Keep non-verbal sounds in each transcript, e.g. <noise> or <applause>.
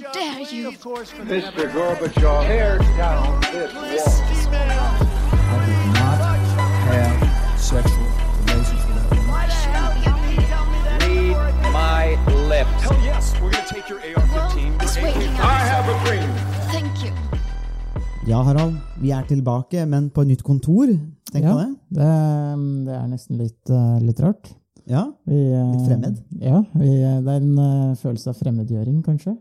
Dare you? Mr. Gorbachev, tear down this wall. I did not have sexual relations with that woman. Read my lips. Hell yes, we're gonna take your AR-15. Well, it's your waiting AK. I have a dream. Thank you. Ja, Harald, vi er tilbake, men på et nytt kontor. Tenk Ja. på det. Det, det er nesten litt, eh, litt rart. Ja, Vi, eh, Litt fremmed? Ja, vi, det er en eh, følelse av fremmedgjøring, kanskje.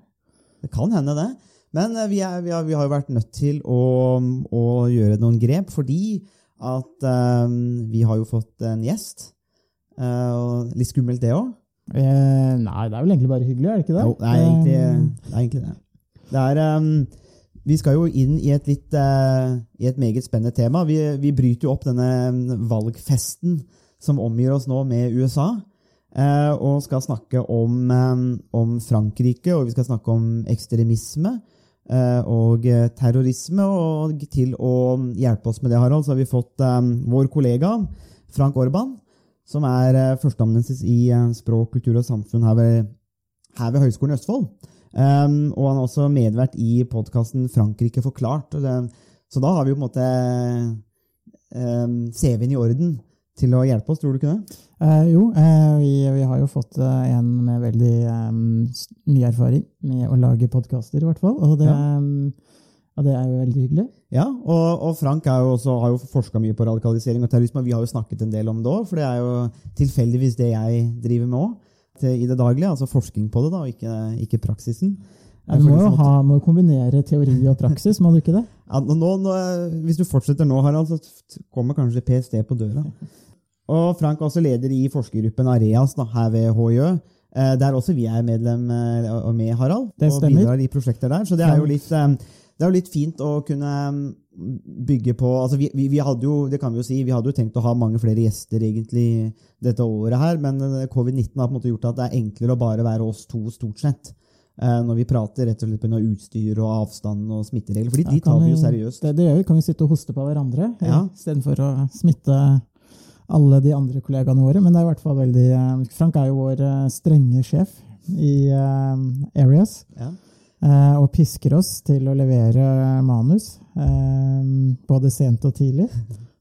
Det kan hende det. Men eh, vi, er, vi, har, vi har jo vært nødt til å, å gjøre noen grep, fordi at um, vi har jo fått en gjest. Uh, litt skummelt det òg. Eh, nei, det er vel egentlig bare hyggelig, er det ikke det? Jo, det er egentlig det. Er egentlig det. det er, um, vi skal jo inn i et, litt, uh, i et meget spennende tema. Vi, vi bryter jo opp denne valgfesten som omgir oss nå med USA, og skal snakke om, ehm, om Frankrike, og vi skal snakke om ekstremisme eh, og eh, terrorisme. Og til å hjelpe oss med det, Harald, så har vi fått vår kollega Frank Orban, som er førsteamanuensis i eh, språk, kultur og samfunn her ved her ved Høgskolen i Østfold. Um, og han har også medvært i podkasten 'Frankrike forklart'. Det, så da har vi jo på en måte um, CV-en i orden til å hjelpe oss, tror du ikke det? Eh, jo, eh, vi, vi har jo fått eh, en med veldig eh, mye erfaring med å lage podkaster, i hvert fall. Og det, Ja. eh, og det er jo veldig hyggelig. Ja, og, og Frank er jo også, har jo forska mye på radikalisering og terrorisme, vi har jo snakket en del om det òg, for det er jo tilfeldigvis det jeg driver med òg i det daglige. Altså forskning på det, da, og ikke, ikke praksisen. Ja, du må jo ha, må kombinere teori og praksis, må du ikke det? Ja, nå, nå, nå- hvis du fortsetter nå, Harald, så kommer kanskje PST på døra. Og Frank er også leder i forskergruppen Areas da, her ved HiØ. eh, Der også vi er medlem eh, med, Harald. Det og bidrar i prosjekter der. Så det er jo litt, eh, det er jo litt fint å kunne mm, bygge på altså vi, vi, vi hadde jo, det kan vi jo si, vi hadde jo tenkt å ha mange flere gjester egentlig dette året her, men eh, covid-19 har på en måte gjort at det er enklere å bare være oss to, stort sett. Når vi prater rett og slett på utstyr og avstand og smitteregler. fordi de, de tar vi jo seriøst. Det, det gjør vi. Kan vi sitte og hoste på hverandre Ja. istedenfor å smitte alle de andre kollegaene våre. Men det er i hvert fall veldig eh, Frank er jo vår eh, strenge sjef i eh, Areas. Ja. eh, Og pisker oss til å levere manus, både sent og tidlig.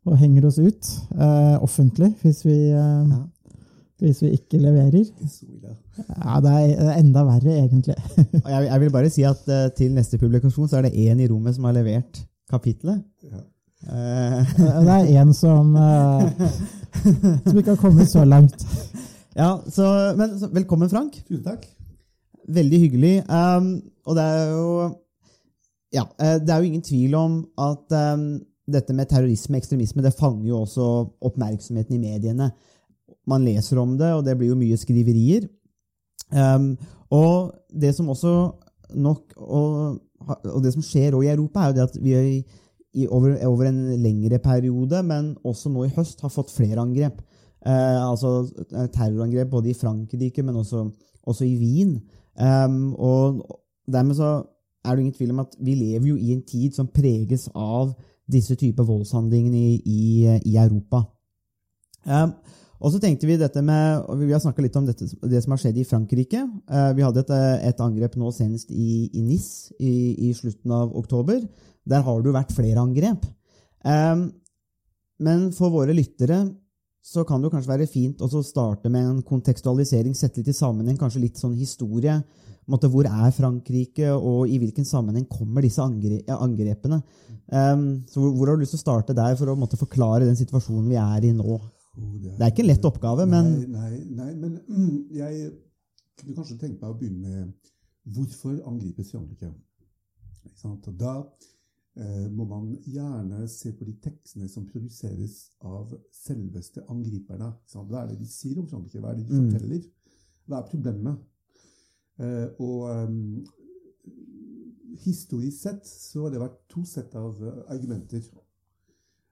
Og henger oss ut eh, offentlig hvis vi, Ja. hvis vi ikke leverer. Ja, det er enda verre, egentlig. <laughs> Jeg, jeg vil bare si at til neste publikasjon så er det én i rommet som har levert kapitlet. Eh, <laughs> Det er en som, eh, som ikke har kommet så langt. ja, så, men så, velkommen, Frank. Tusen takk. Veldig hyggelig. Um, og det er jo Ja, eh, det er jo ingen tvil om at um, dette med terrorisme og ekstremisme det fanger jo også oppmerksomheten i mediene. Man leser om det, og det blir jo mye skriverier. Um, og det som også nok og, og det som skjer også i Europa, er jo det at vi over, over en lengre periode, men også nå i høst, har fått flere angrep. Eh, altså eh, terrorangrep både i Frankrike, men også, også i Wien. Um, og dermed så er det ingen tvil om at vi lever jo i en tid som preges av disse typer voldshandlingene i, i, i Europa. Um, og så tenkte vi dette med, Vi har snakka litt om dette, det som har skjedd i Frankrike. Eh, vi hadde et, et angrep nå senest i, i NIS i, i slutten av oktober. Der har det jo vært flere angrep. Um, men for våre lyttere så kan det jo kanskje være fint å starte med en kontekstualisering, sette litt i sammenheng, kanskje litt sånn historie. Måte, hvor er Frankrike, og i hvilken sammenheng kommer disse angre angrepene? Um, så hvor, hvor har du lyst til å starte der for å måtte, forklare den situasjonen vi er i nå? Det er ikke en lett oppgave, men Nei, nei, nei men mm, jeg kunne kanskje tenke meg å begynne med hvorfor angripes? Og da eh, må man gjerne se på de tekstene som produseres av selveste angriperne. Hva er det de sier om Frankrike? Hva er det de Mm. forteller? Hva er problemet? Eh, og ehm, historisk sett så har det vært to sett av eh, argumenter.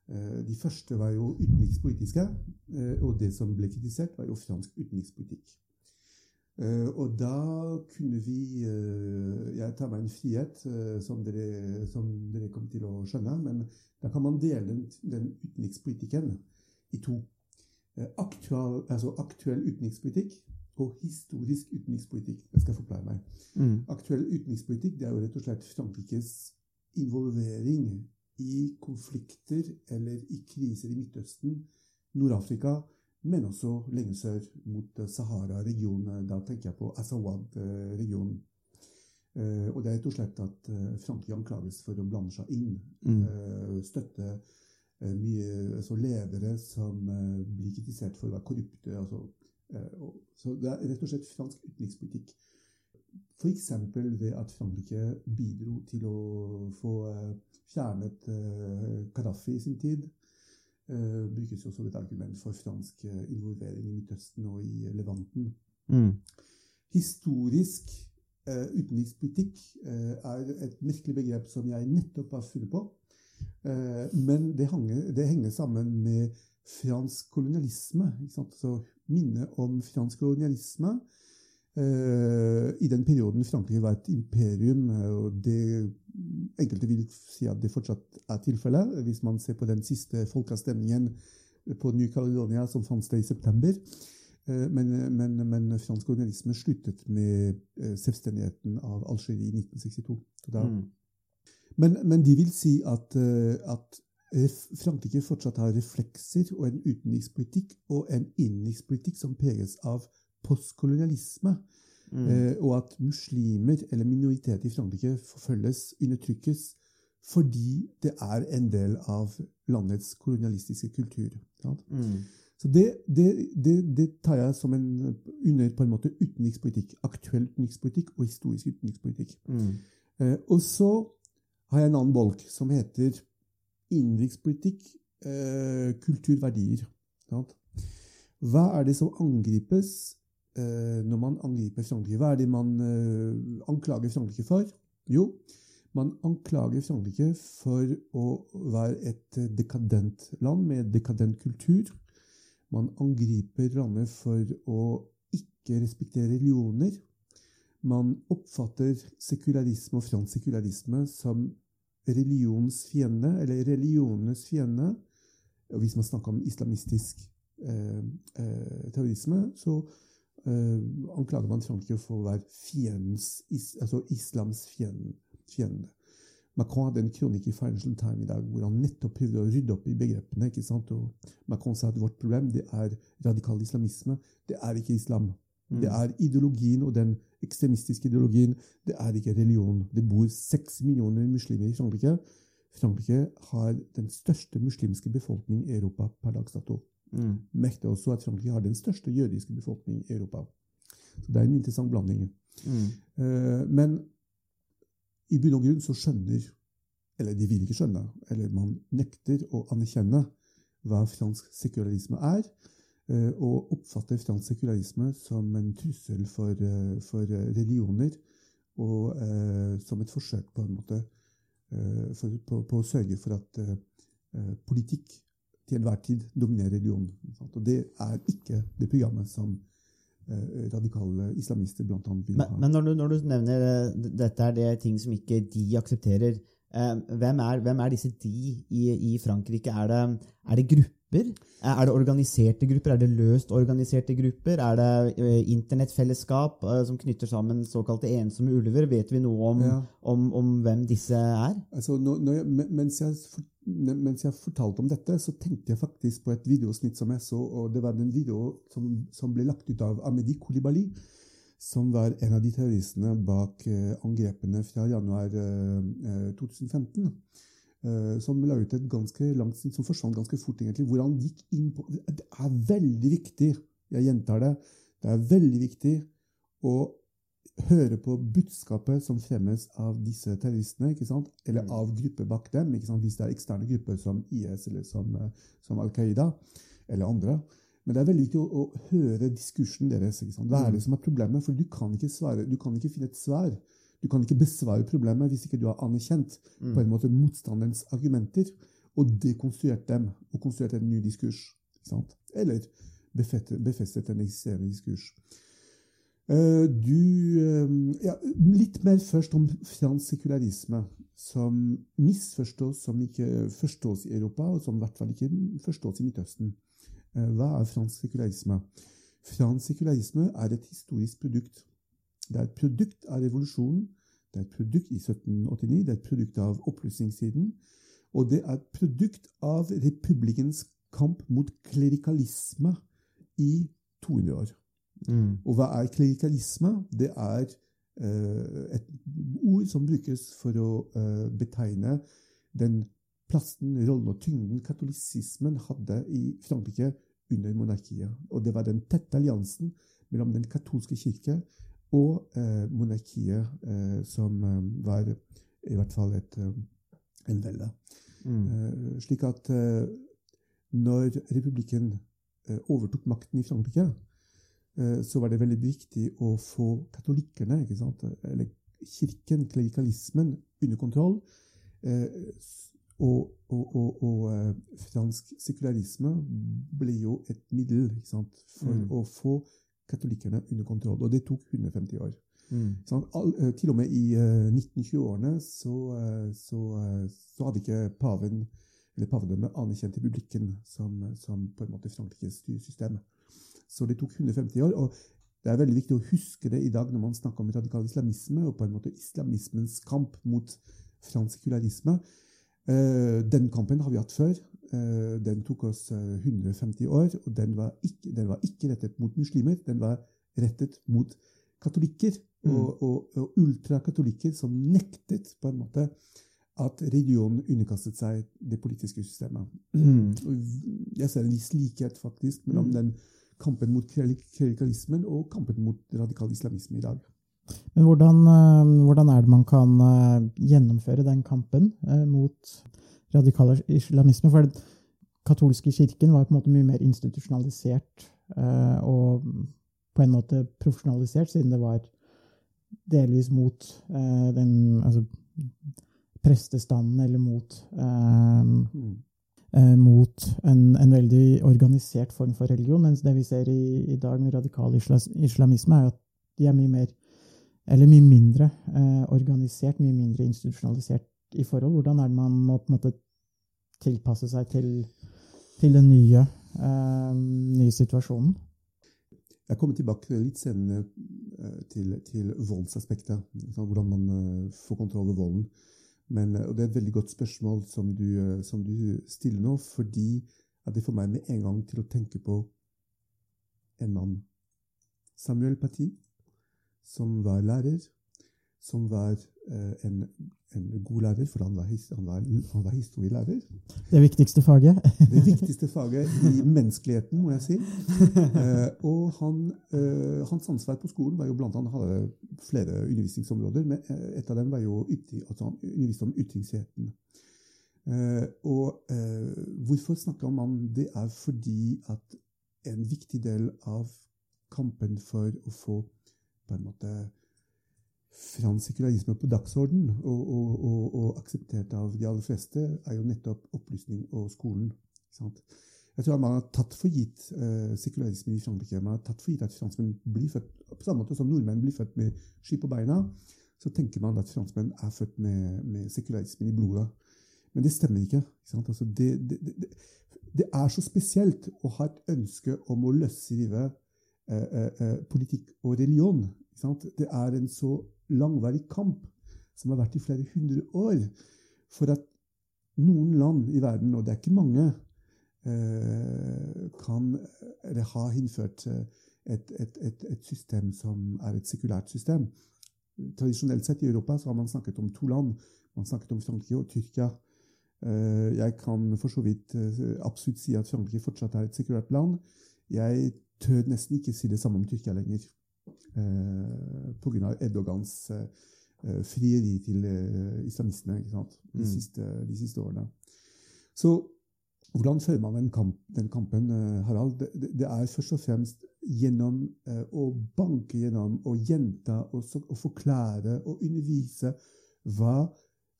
Eh, De første var jo utenrikspolitiske, eh, og det som ble kritisert, var jo fransk utenrikspolitikk. Eh, Og da kunne vi Jeg tar meg en frihet, som dere, som dere kommer til å skjønne, men da kan man dele den, den utenrikspolitikken i to. Aktual, altså aktuell utenrikspolitikk og historisk utenrikspolitikk. Det skal jeg forklare meg. Mm. Aktuell utenrikspolitikk det er jo rett og slett Frankrikes involvering i konflikter eller i kriser i Midtøsten, Nord-Afrika, men også lenge sør mot Sahara-regionen. Da tenker jeg på Azawad-regionen. Eh, Og det er rett og slett at eh, Frankrike anklages for å blande seg inn. Mm. eh, Støtte mye altså ledere som blir kritisert for å være korrupte. Altså, så det er rett og slett fransk utenrikspolitikk. F.eks. ved at Frankrike bidro til å få eh, fjernet eh, i sin tid. eh, brukes jo som et argument for fransk involvering i Midtøsten og i Levanten. Mm. Historisk uh, utenrikspolitikk uh, er et merkelig begrep som jeg nettopp har funnet på. Men det, hange, det henger sammen med fransk kolonialisme. Så minnet om fransk kolonialisme i den perioden Frankrike var et imperium. eh, og det Enkelte vil si at det fortsatt er tilfellet, hvis man ser på den siste folkeavstemningen på New Caledonia som fant sted i september. Eh, Men, men, men fransk organisme sluttet med eh, selvstendigheten av Algerie i 1962. Mm. men, men de vil si at, eh, at Frankrike fortsatt har reflekser og en utenrikspolitikk og en innenrikspolitikk som preges av postkolonialisme. Mm. Eh, og at muslimer eller minoriteter i Frankrike forfølges, undertrykkes, fordi det er en del av landets kolonialistiske kultur. Mm. Så det, det, det, det tar jeg som en under på en måte utenrikspolitikk. Aktuell utenrikspolitikk og historisk utenrikspolitikk. Mm. Eh, og så har jeg en annen bolk som heter innenrikspolitikk, eh, kulturverdier. Sant? Hva er det som angripes når man angriper Frankrike? Hva er det man eh, anklager Frankrike for? Jo, man anklager Frankrike for å være et eh, dekadent land med dekadent kultur. Man angriper landet for å ikke respektere religioner. Man oppfatter sekularisme og fransk sekularisme som religionens fiende, eller religionenes fiende. Og hvis man snakker om islamistisk eh, eh, terrorisme, så eh, anklager man Frankrike for å være fiendens, is, altså islams fiende. Macron hadde en kronikk i Financial Time i dag hvor han nettopp prøvde å rydde opp i begrepene. ikke sant? Og Macron sa at vårt problem det er radikal islamisme. Det er ikke islam. Det er ideologien og den ekstremistiske ideologien. Det er ikke religion. Det bor seks millioner muslimer i Frankrike. Frankrike har den største muslimske befolkningen i Europa per dags dato. Mm. Merk også at Frankrike har den største jødiske befolkningen i Europa. Så det er en interessant blanding. Mm. Uh, men i bunn og grunn så skjønner, eller de vil ikke skjønne, eller man nekter å anerkjenne hva fransk sekularisme er, Uh, og oppfatter fransk sekularisme som en trussel for, uh, for religioner, og som et forsøk på en måte for, på, på å sørge for at politikk til enhver tid dominerer religion. Og det er ikke det programmet som eh, radikale islamister blant annet vil ha. men når, du, når du nevner eh, dette er det ting som ikke de aksepterer, eh, hvem, er, hvem er disse de i, i Frankrike? Er det, er det grupper? Er det organiserte grupper? Er det løst organiserte grupper? Er det eh, internettfellesskap eh, som knytter sammen såkalte ensomme ulver? Vet vi noe om, Ja. om, om hvem disse er? Altså, når, når jeg, mens, jeg, mens jeg fortalte om dette, så tenkte jeg faktisk på et videosnitt som jeg så, og det var den video som, som ble lagt ut av Amedi Koulibaly, som var en av de terroristene bak eh, angrepene fra januar eh, eh, 2015. eh, som la ut et ganske langt som forsvant ganske fort, egentlig, hvor han gikk inn på Det er veldig viktig, jeg gjentar det, det er veldig viktig å høre på budskapet som fremmes av disse terroristene, ikke sant? eller Mm. av grupper bak dem, ikke sant? hvis det er eksterne grupper som IS eller som, eh, som Al Qaida eller andre. Men det er veldig viktig å, å høre diskursen deres. Hva er det som er problemet? For du kan ikke, svare, du kan ikke finne et svar. Du kan ikke besvare problemet hvis ikke du har anerkjent på en måte motstanderens argumenter og dekonstruert dem og konstruert en ny diskurs. Sant? Eller befestet en eksisterende diskurs. Uh, Du, uh, ja, litt mer først om fransk sekularisme, som misforstås, som ikke forstås i Europa, og som i hvert fall ikke forstås i Midtøsten. Uh, Hva er fransk sekularisme? Fransk sekularisme er et historisk produkt. Det er et produkt av revolusjonen. Det er et produkt i 1789, det er et produkt av opplysningstiden. Og det er et produkt av republikkens kamp mot klerikalisme i 200 år. Mm. Og hva er klerikalisme? Det er eh, et ord som brukes for å eh, betegne den plassen, rollen og tyngden katolisismen hadde i Frankrike under monarkiet. Og det var den tette alliansen mellom den katolske kirke og eh, monarkiet eh, som eh, var i hvert fall et, en velde. Mm. Eh, slik at når republikken eh, overtok makten i Frankrike, eh, så var det veldig viktig å få katolikkerne, ikke sant? eller kirken, klerikalismen, under kontroll. Eh, og og, og, og fransk sekularisme ble jo et middel ikke sant? for Mm. å få katolikkerne under kontroll. Og det tok 150 år. Mm. Sånn, all, eh, til og med i eh, 1920-årene så, eh, så, eh, så hadde ikke paven eller pavedømmet anerkjent republikken som, som på en måte Frankrikes styresystem. Så det tok 150 år. og det er veldig viktig å huske det i dag når man snakker om radikal islamisme og på en måte islamismens kamp mot fransk sekularisme. Den kampen har vi hatt før. Eh, den tok oss eh, 150 år, og den var, ikke, den var ikke rettet mot muslimer. Den var rettet mot katolikker og, og, og ultrakatolikker som nektet på en måte at religionen underkastet seg det politiske systemet. Mm. Jeg ser en viss likhet faktisk mellom den kampen mot klerikalismen og kampen mot radikal islamisme i dag. Men hvordan, eh, hvordan er det man kan eh, gjennomføre den kampen eh, mot radikal islamisme? For den katolske kirken var på en måte mye mer institusjonalisert og på en måte profesjonalisert, siden det var delvis mot den altså, prestestanden, eller mot Mm. mot en, en veldig organisert form for religion. Mens det vi ser i, i dag med radikal islamisme, er at de er mye mer eller mye mindre eh, organisert, mye mindre institusjonalisert i forhold. Hvordan er det man må på en måte tilpasse seg til, til den nye, eh, nye situasjonen? Jeg kommer tilbake litt senere eh, til, til voldsaspektet. sånn, Hvordan man eh, får kontroll over volden. Men, eh, og Det er et veldig godt spørsmål som du, som du stiller nå, fordi det får meg med en gang til å tenke på en mann. Samuel Paty, som var lærer, som var eh, en, en god lærer, for han var, han var, han var historielærer. Det viktigste faget? <laughs> Det viktigste faget i menneskeligheten, må jeg si. Eh, og han, eh, hans ansvar på skolen var jo blant annet hadde flere undervisningsområder, men et av dem var jo at han underviste om ytringsfriheten. Eh, og eh, hvorfor snakker man om det? er fordi at en viktig del av kampen for å få på en måte fransk sekularisme på dagsorden og, og, og, og akseptert av de aller fleste, er jo nettopp opplysning og skolen. Jeg tror at Man har tatt for gitt eh, sekularismen i Frankrike. Man har tatt for gitt at franskmenn blir født på samme måte som nordmenn blir født med sky på beina. Så tenker man at franskmenn er født med, med sekularismen i blodet. Men det stemmer ikke. ikke? Altså det, det, det, det er så spesielt å ha et ønske om å løsrive politikk og religion. Det er en så langvarig kamp som har vært i flere hundre år, for at noen land i verden, og det er ikke mange, eh, kan eller har innført eh, et, et, et, et system som er et sekulært system. Tradisjonelt sett i Europa har man snakket om to land. Man snakket om Frankrike og Tyrkia. Eh, Jeg kan for så vidt eh, absolutt si at Frankrike fortsatt er et sekulært land. Jeg tør nesten ikke si det samme om Tyrkia lenger. Eh, Pga. Erdogans eh, eh, frieri til eh, islamistene? De, Mm. siste, de siste årene. Så hvordan fører man den, kamp, den kampen, eh, Harald? Det, det, det er først og fremst gjennom eh, å banke gjennom og gjenta og, så, og forklare og undervise hva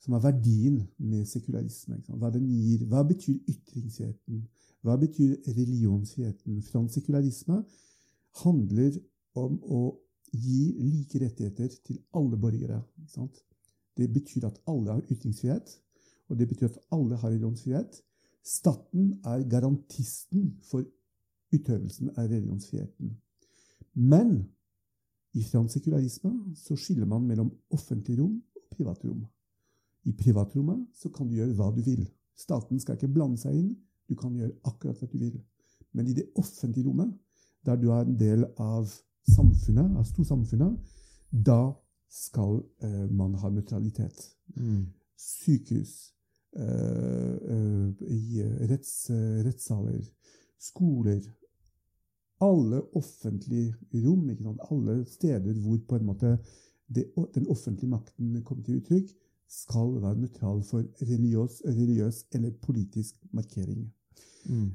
som er verdien med sekularisme. Hva den gir. Hva betyr ytringsfriheten? Hva betyr religionsfriheten? Fransk sekularisme handler om å gi like rettigheter til alle borgere. Det betyr at alle har ytringsfrihet, og det betyr at alle har religionsfrihet. Staten er garantisten for utøvelsen av religionsfriheten. Men i fransk sekularisme så skiller man mellom offentlig rom og privat rom. I privatrommet så kan du gjøre hva du vil. Staten skal ikke blande seg inn. Du kan gjøre akkurat hva du vil. Men i det offentlige rommet, der du er en del av samfunnet, av storsamfunnet, da skal eh, man ha nøytralitet. Sykehus, eh, eh, i retts, eh, rettssaler, skoler Alle offentlige rom, alle steder hvor på en måte det, den offentlige makten kommer til uttrykk, skal være nøytral for religiøs, religiøs eller politisk markering. Mm.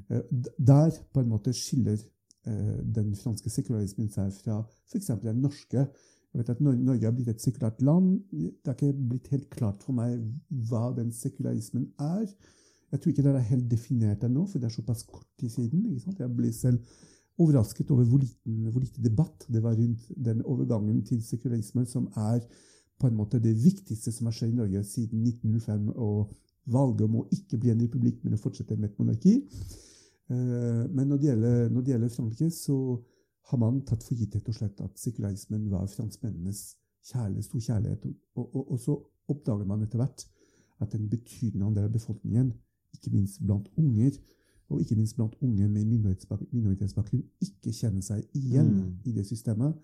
Der på en måte skiller eh, den franske sekularismen seg fra f.eks. den norske. Jeg vet at Norge har blitt et sekulært land. Det har ikke blitt helt klart for meg hva den sekularismen er. Jeg tror ikke det er helt definert ennå, for det er såpass kort tid siden. Jeg ble selv overrasket over hvor, liten, hvor lite debatt det var rundt den overgangen til sekularisme, som er på en måte det viktigste som har skjedd i Norge siden 1905, og valget om å ikke bli en republikk, men å fortsette med et monarki. Eh, Men når det, gjelder, når det gjelder Frankrike, så har man tatt for gitt rett og slett at sekularismen var franskmennenes kjærlighet, stor kjærlighet. Og, og, og så oppdager man etter hvert at en betydende andel av befolkningen, ikke minst blant unger, og ikke minst blant unge med minoritetsbak- minoritetsbakgrunn, ikke kjenner seg igjen Mm. i det systemet,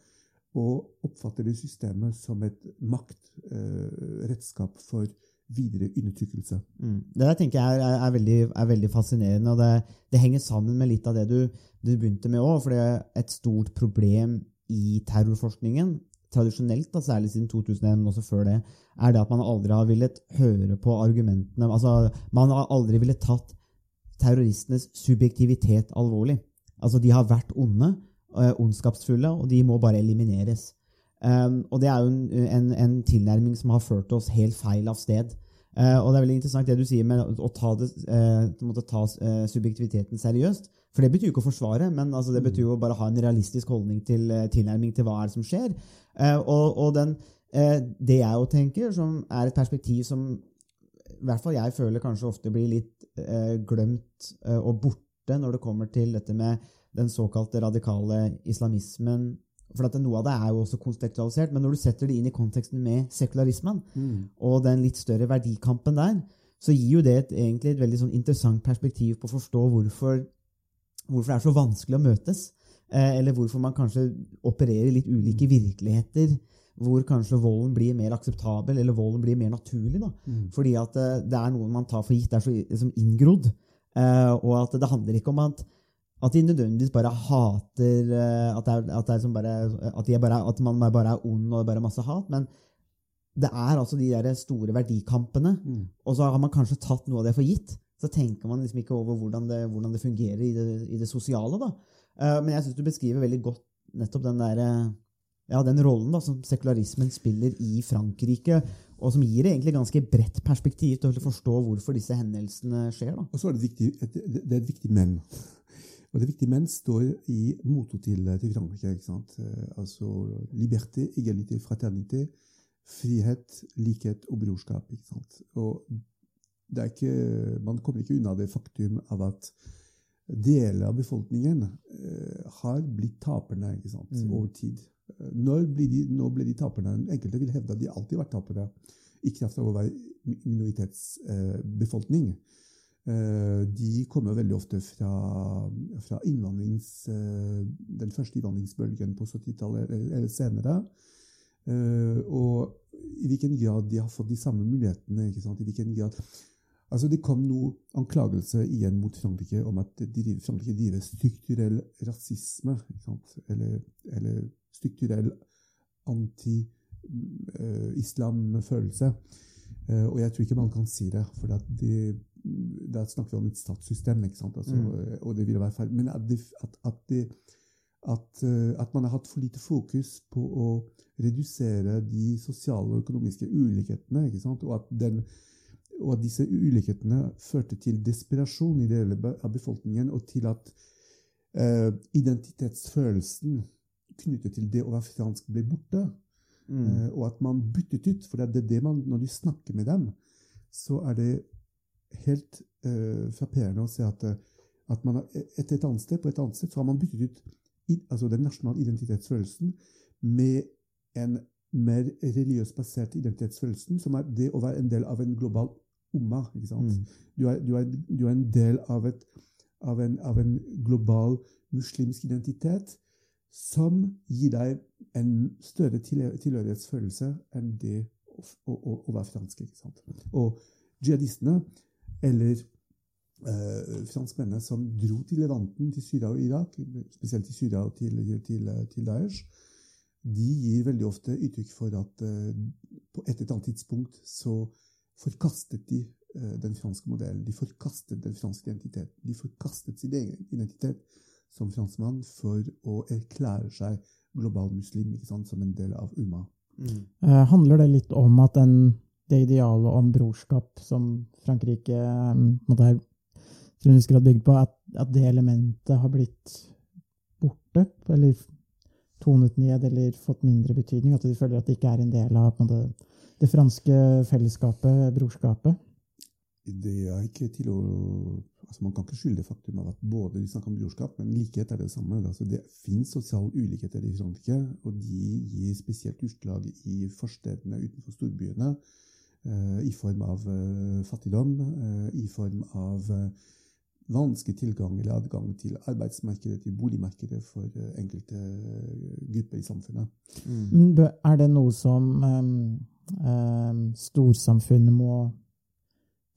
og oppfatter det systemet som et maktredskap for videre undertrykkelse. Mm. Det der tenker jeg er, er, veldig, er veldig fascinerende, og det, det henger sammen med litt av det du, du begynte med òg. For det er et stort problem i terrorforskningen, tradisjonelt, da, særlig siden 2001, men også før det, er det at man aldri har villet høre på argumentene. altså Man har aldri villet tatt terroristenes subjektivitet alvorlig. Altså, de har vært onde, eh, ondskapsfulle, og de må bare elimineres. Um, og det er jo en, en, en tilnærming som har ført oss helt feil av sted. Uh, og det er veldig interessant det du sier med å, ta, det, uh, ta uh, subjektiviteten seriøst. For det betyr jo ikke å forsvare, men altså, det betyr jo bare å ha en realistisk holdning til eh, tilnærming til hva er det som skjer. Eh, og og den, det jeg jo tenker, som er et perspektiv som i hvert fall jeg føler kanskje ofte blir litt glemt og borte når det kommer til dette med den såkalte radikale islamismen. For at noe av det er jo også kontekstualisert, men når du setter det inn i konteksten med sekularismen, og den litt større verdikampen der, så gir jo det et, egentlig et veldig sånn interessant perspektiv på å forstå hvorfor, hvorfor det er så vanskelig å møtes. Eh, eller hvorfor man kanskje opererer i litt ulike virkeligheter. Hvor kanskje volden blir mer akseptabel, eller volden blir mer naturlig. da. Fordi at eh, det er noe man tar for gitt, det er så liksom inngrodd. Eh, og at det handler ikke om at at de nødvendigvis bare hater eh, At, det er, at, det er som bare, at, de er bare, at man bare er ond og bare masse hat. Men det er altså de der store verdikampene. Og så har man kanskje tatt noe av det for gitt. Så tenker man liksom ikke over hvordan det, hvordan det fungerer i det, i det sosiale. da. Eh, men jeg syns du beskriver veldig godt nettopp den der, eh, ja, den rollen da, som sekularismen spiller i Frankrike, og som gir egentlig ganske bredt perspektiv til å forstå hvorfor disse hendelsene skjer. da. Og så er det, viktig, et, det er et viktig men. Og det viktige men står i motet til, til Frankrike. ikke sant? Eh, Altså liberté, egalité, fraternité, frihet, likhet og brorskap. ikke sant? Og det er ikke, man kommer ikke unna det faktum av at deler av befolkningen eh, har blitt taperne ikke sant? over tid. Eh, Når blir de, nå ble de taperne? Enkelte vil hevde at de alltid har vært tapere i kraft av å være minoritetsbefolkning. Eh, De kommer veldig ofte fra, fra eh, den første innvandringsbølgen på 70-tallet eller senere. Eh, Og i hvilken grad de har fått de samme mulighetene. I grad... Altså Det kom noe anklagelse igjen mot Frankrike om at driver, Frankrike driver strukturell rasisme. Eller, eller strukturell anti-islam-følelse. Eh, og jeg tror ikke man kan si det, for det, da snakker vi om et statssystem. Altså, mm. Og det ville være feil. Men at, det, at, at, det, at, eh, at man har hatt for lite fokus på å redusere de sosiale og økonomiske ulikhetene? Og, at den, og at disse ulikhetene førte til desperasjon i deler av befolkningen, og til at uh, identitetsfølelsen knyttet til det å være fransk ble borte. Eh, og at man byttet ut. For det er det man, når du snakker med dem, så er det helt uh, frapperende å se at, eh, at man har, et, et annet sted, på et annet sted så har man byttet ut i- altså den nasjonale identitetsfølelsen med en mer religiøst basert identitetsfølelsen, som er det å være en del av en global umma. ikke sant? Mm. Du, er, du, er, du er en del av, et, av, en, av en global muslimsk identitet som gir deg en større tilhørighetsfølelse enn det å, å, å, å være fransk. ikke sant? Og jihadistene, eller eh, franskmennene som dro til Levanten, til Syria og Irak, spesielt til Syria og til, til, til Daesh, de gir veldig ofte uttrykk for at eh, på et eller annet tidspunkt så forkastet de eh, den franske modellen. De forkastet den franske identiteten. De forkastet sin egen identitet som franskmann for å erklære seg global muslim ikke sant, som en del av UMA. Mm. Eh, handler det litt om at den, det idealet om brorskap som Frankrike eh, på måte er til en viss grad bygd på, at, at det elementet har blitt borte? Eller tonet ned, eller fått mindre betydning? At de føler at det ikke er en del av måte, det franske fellesskapet, brorskapet? Det er ikke til å altså Man kan ikke skylde faktum av at både vi snakker om brorskap, men likhet er det samme. Altså det finnes sosiale ulikheter i Frankrike, og de gir spesielt utslag i forstedene utenfor storbyene. Eh, I form av eh, fattigdom, eh, i form av vanskelig tilgang eller adgang til arbeidsmarkedet, til boligmarkedet for enkelte grupper i samfunnet. Mm. Er det noe som um, um, storsamfunnet må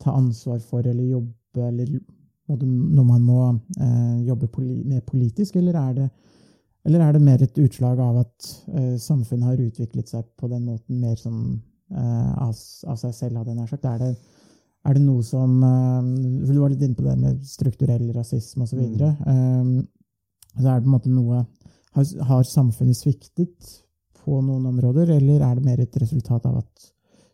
ta ansvar for eller jobbe, eller noe man må uh, jobbe poli med politisk, eller er, det, eller er det mer et utslag av at uh, samfunnet har utviklet seg på den måten mer som eh, av, av seg selv, hadde jeg nær sagt? Er det, er det noe som eh, Du var litt inne på det med strukturell rasisme osv. Mm. Um, så er det på en måte noe har, har samfunnet sviktet på noen områder, eller er det mer et resultat av at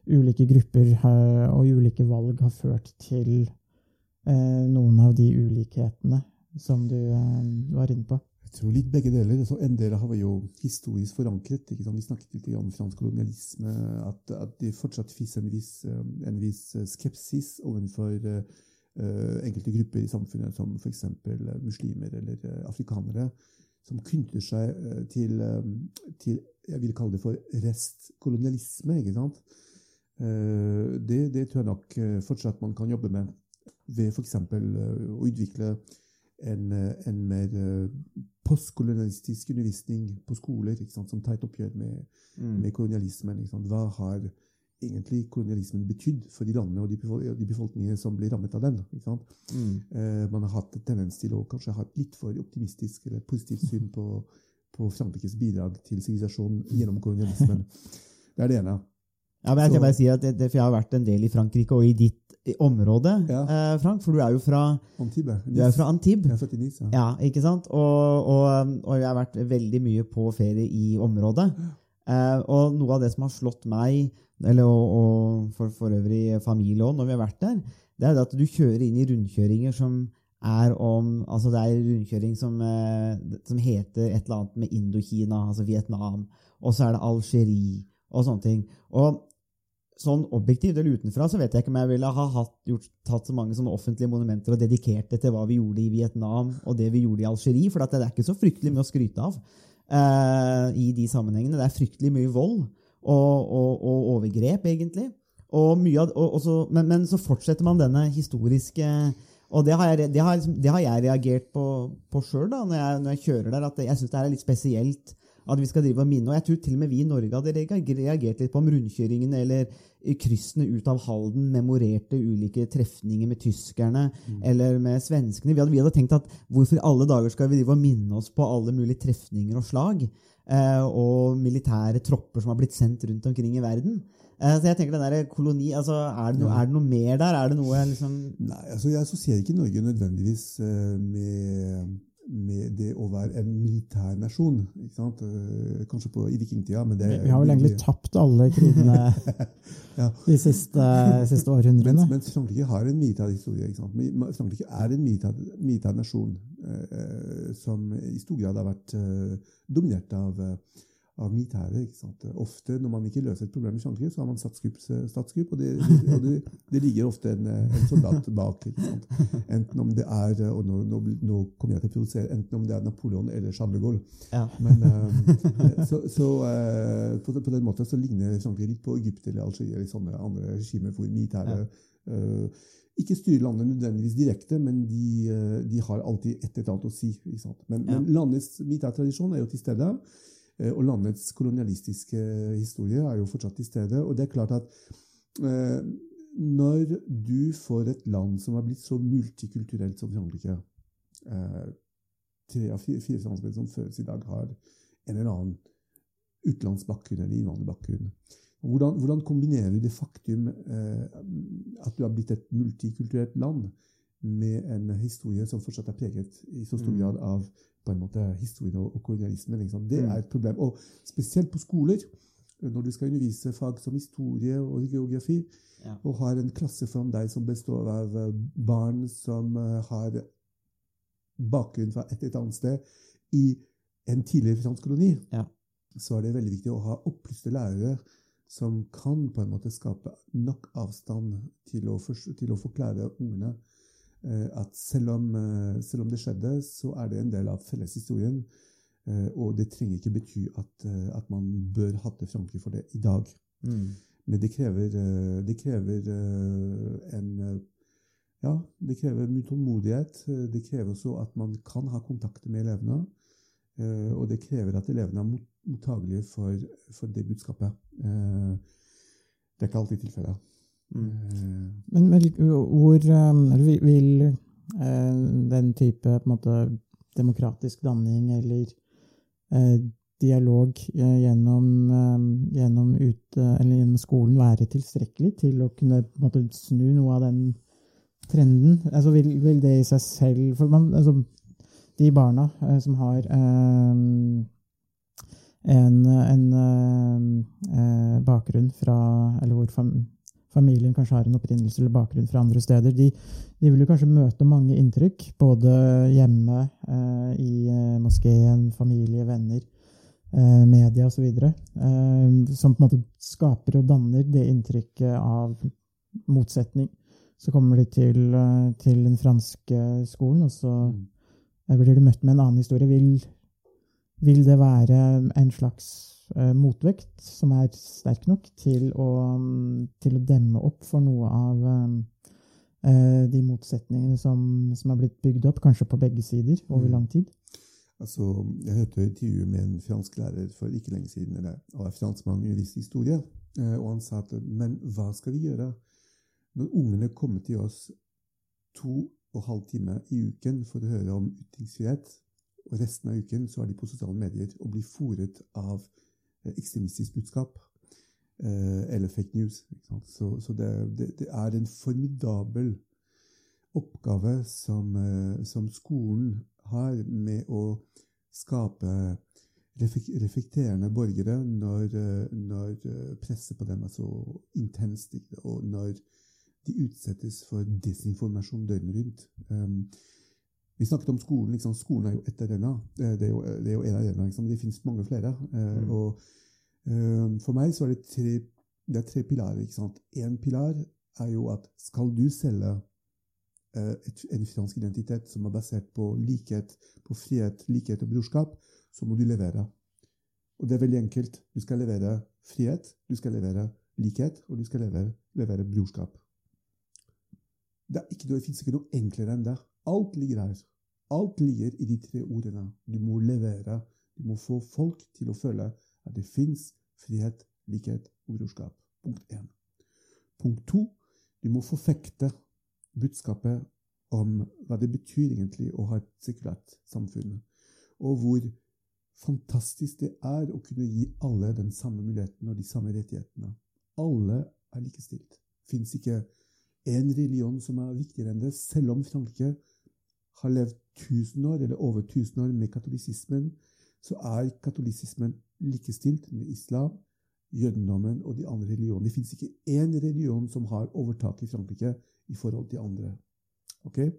ulike grupper har, og ulike valg har ført til eh, noen av de ulikhetene som du eh, var inne på? Jeg tror litt begge deler. Så en del har vi jo historisk forankret. Vi snakket litt om fransk kolonialisme, at, at det fortsatt finnes en eh, en viss eh, skepsis overfor eh, eh, enkelte grupper i samfunnet, som f.eks. muslimer eller eh, afrikanere, som knytter seg eh, til, eh, til jeg vil kalle det for restkolonialisme. ikke sant? Eh, Det, det tror jeg nok eh, fortsatt man kan jobbe med ved f.eks. å utvikle en, eh, en mer eh, postkolonialistisk undervisning på skoler sant, som tar et oppgjør med, Mm. med kolonialismen. Hva har egentlig kolonialismen betydd for de landene og de, befol befolkningene som blir rammet av den? Mm. Eh, man har hatt en tendens til å kanskje ha et litt for optimistisk eller positivt syn på, på Frankrikes bidrag til sivilisasjonen gjennom kolonialismen. <laughs> Det er det ene. Ja, men jeg kan bare si at det, det, for Jeg har vært en del i Frankrike og i ditt i område, Ja. eh, Frank. For du er jo fra, Antibes. du er fra Antibes. Jeg er født i Nice. Ja. Ikke sant? Og, og, og jeg har vært veldig mye på ferie i området. Eh, og noe av det som har slått meg, eller og, og for, for øvrig familie òg, når vi har vært der, det er det at du kjører inn i rundkjøringer som er om Altså det er rundkjøring som, eh, som heter et eller annet med Indokina, altså Vietnam, og så er det Algerie og sånne ting. Og sånn objektivt eller utenfra så vet jeg ikke om jeg ville ha hatt, gjort, tatt så mange sånne offentlige monumenter og dedikert det til hva vi gjorde i Vietnam og det vi gjorde i Algerie, for det er ikke så fryktelig mye å skryte av uh, i de sammenhengene. Det er fryktelig mye vold og, og, og overgrep, egentlig. Og av, så, men, men så fortsetter man denne historiske og det har jeg, det har, det har jeg reagert på, på sjøl når, når jeg kjører der. at Jeg syns det er litt spesielt at vi skal drive og minne. Og jeg tror til og med vi i Norge hadde reagert litt på om rundkjøringene eller kryssene ut av Halden memorerte ulike trefninger med tyskerne eller med svenskene. Vi hadde, vi hadde tenkt at hvorfor i alle dager skal vi drive og minne oss på alle mulige trefninger og slag? Eh, og militære tropper som har blitt sendt rundt omkring i verden. Eh, så jeg tenker den der koloni, altså, er, det no, er det noe mer der? Er det noe liksom Nei, altså jeg assosierer ikke Norge nødvendigvis eh, med, med det å være en militær nasjon. Eh, Kanskje på, i vikingtida, men det Vi, har vel egentlig tapt alle krigene <laughs> Ja. de siste, siste århundrene. mens Frankrike har en militær historie. Men Frankrike er en militær, militær nasjon eh, eh, som i stor grad har vært eh, dominert av, eh, av militæret. ikke sant? Ofte når man ikke løser et problem i Frankrike, så har man statskupp, og, det, og det, det ligger ofte en, en soldat bak. ikke sant? Enten om det er og nå, nå, nå kommer jeg til å produsere, enten om det er Napoleon eller Charles de Gaulle. Ja. Men, um, så så uh, på, på den måten så ligner Frankrike litt på Egypt eller Algerie eller sånne andre regimer hvor militæret eh, ikke styrer landet nødvendigvis direkte, men de, de har alltid et eller annet å si. Ikke sant? Men, Ja. men landets militærtradisjon er jo til stede. Eh, Og landets kolonialistiske historie er jo fortsatt til stede. Og det er klart at eh, når du får et land som har blitt så multikulturelt som Frankrike eh, Tre av fire, fire franskmenn som fødes i dag, har en eller annen utenlandsbakgrunn eller innvandrerbakgrunn. Hvordan, hvordan kombinerer du det faktum eh, at du har blitt et multikulturelt land, med en historie som fortsatt er preget i så stor Mm. grad av på en måte historien og, og kolonialismen? Ikke? Det Mm. er et problem. Og spesielt på skoler, når du skal undervise fag som historie og geografi, Ja. og har en klasse foran deg som består av eh, barn som eh, har bakgrunn fra et eller annet sted i en tidligere fransk koloni, Ja. så er det veldig viktig å ha opplyste lærere som kan på en måte skape nok avstand til å, for, til å forklare ungene at selv om, eh, selv om det skjedde, så er det en del av felleshistorien. Eh, og det trenger ikke bety at, eh, at man bør hatte Frankrike for det i dag. Mm. Men det krever, eh, det krever eh, en eh, Ja, det krever mye tålmodighet. Det krever også at man kan ha kontakter med elevene. eh, Og det krever at elevene er mottagelige for, for det budskapet. Eh, Det er ikke alltid tilfellet. Eh, Men, men hvor eh, eller vil- eh, den type måte, demokratisk danning eller eh, dialog gjennom, eh, gjennom, ut, gjennom skolen være tilstrekkelig til å kunne måte, snu noe av den trenden? Altså, vil, vil det i seg selv For man, altså, de barna som har eh, en, en eh, eh, bakgrunn fra Eller hvor familien kanskje har en opprinnelse eller bakgrunn fra andre steder, de, de vil jo kanskje møte mange inntrykk, både hjemme, eh, i eh, moskeen, familie, venner, eh, media osv., eh, som på en måte skaper og danner det inntrykket av motsetning. Så kommer de til, eh, til den franske skolen, og så eh, blir de møtt med en annen historie. Vil, vil det være en slags motvekt som er sterk nok til å, mm, til å demme opp for noe av eh, eh, de motsetningene som, som er blitt bygd opp, kanskje på begge sider, over Mm. lang tid? Altså, jeg hørte et intervju med en fransk lærer for ikke lenge siden. eller, og en franskmann underviste historie. eh, Og han sa at men hva skal vi gjøre når ungene kommer til oss to og en halv time i uken for å høre om ytringsfrihet, og resten av uken så er de på sosiale medier og blir fòret av eh, ekstremistisk budskap eh, eller fake news. Så, så det, det, det er en formidabel oppgave som, eh, som skolen har med å skape reflekterende borgere når, eh, når presset på dem er så intenst, og når de utsettes for desinformasjon døgnet rundt. Vi snakket om skolen. Liksom. Skolen er jo ett arena. Eh, Det er jo, det er jo en arena, liksom. det finnes mange flere. Eh, Mm. Og eh, for meg så er det tre, det er tre pilarer. ikke sant? En pilar er jo at skal du selge eh, et, en fransk identitet som er basert på likhet, på frihet, likhet og brorskap, så må du levere. Og det er veldig enkelt. Du skal levere frihet, du skal levere likhet, og du skal levere, levere brorskap. Det, ikke, det fins ikke noe enklere enn det. Alt ligger her. Alt ligger i de tre ordene. Du må levere. Du må få folk til å føle at det fins frihet, likhet og brorskap. Punkt én. Punkt to. Du må forfekte budskapet om hva det betyr egentlig å ha et sekulært samfunn. Og hvor fantastisk det er å kunne gi alle den samme muligheten og de samme rettighetene. Alle er likestilt. Fins ikke én religion som er viktigere enn det, selv om Frankrike har levd tusen år, eller over tusen år med katolisismen, så er katolisismen likestilt med islam, jødendommen og de andre religionene. Det fins ikke én religion som har overtak i Frankrike i forhold til andre. Okay?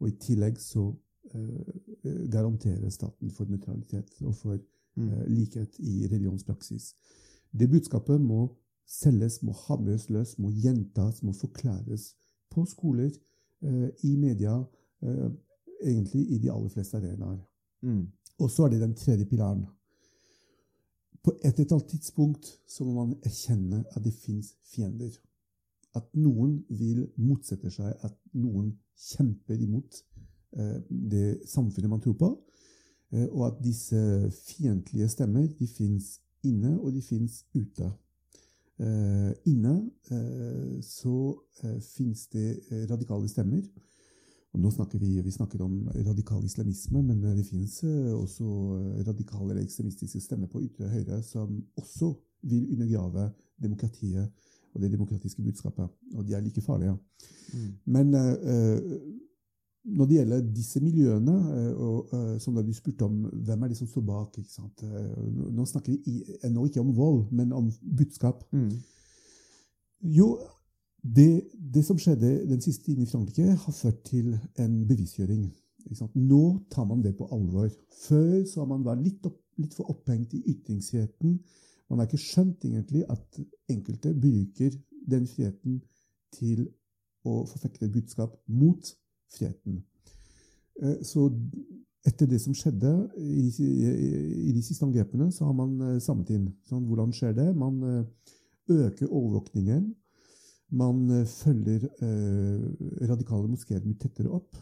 Og i tillegg så uh, garanterer staten for nøytralitet og for uh, likhet i religionspraksis. Det budskapet må selges, må hamres løs, må gjentas, må forklares på skoler, uh, i media, egentlig i de aller fleste arenaer. Mm. Og så er det den tredje pilaren. På et eller annet tidspunkt så må man erkjenne at det fins fiender. At noen vil motsette seg, at noen kjemper imot eh, det samfunnet man tror på. Eh, og at disse fiendtlige stemmer de fins inne, og de fins ute. Eh, inne eh, så eh, fins det eh, radikale stemmer. Og nå snakker vi, vi snakker om radikal islamisme, men det finnes også eh, radikale eller ekstremistiske stemmer på ytre høyre som også vil undergrave demokratiet og det demokratiske budskapet. Og de er like farlige. Mm. Men eh, eh, når det gjelder disse miljøene, eh, og eh, som da du spurte om hvem er det som står bak? Eh, Nå snakker vi ennå ikke om vold, men om budskap. Mm. Jo, det, det som skjedde den siste tiden i Frankrike, har ført til en bevisgjøring. Nå tar man det på alvor. Før så har man vært litt, opp, litt for opphengt i ytringsfriheten. Man har ikke skjønt egentlig at enkelte bruker den friheten til å forfekte et budskap mot friheten. Eh, Så etter det som skjedde i de, i de siste angrepene, så har man eh, samlet inn. Sånn, hvordan skjer det? Man eh, øker overvåkningen. Man eh, følger eh, radikale moskeer mye tettere opp.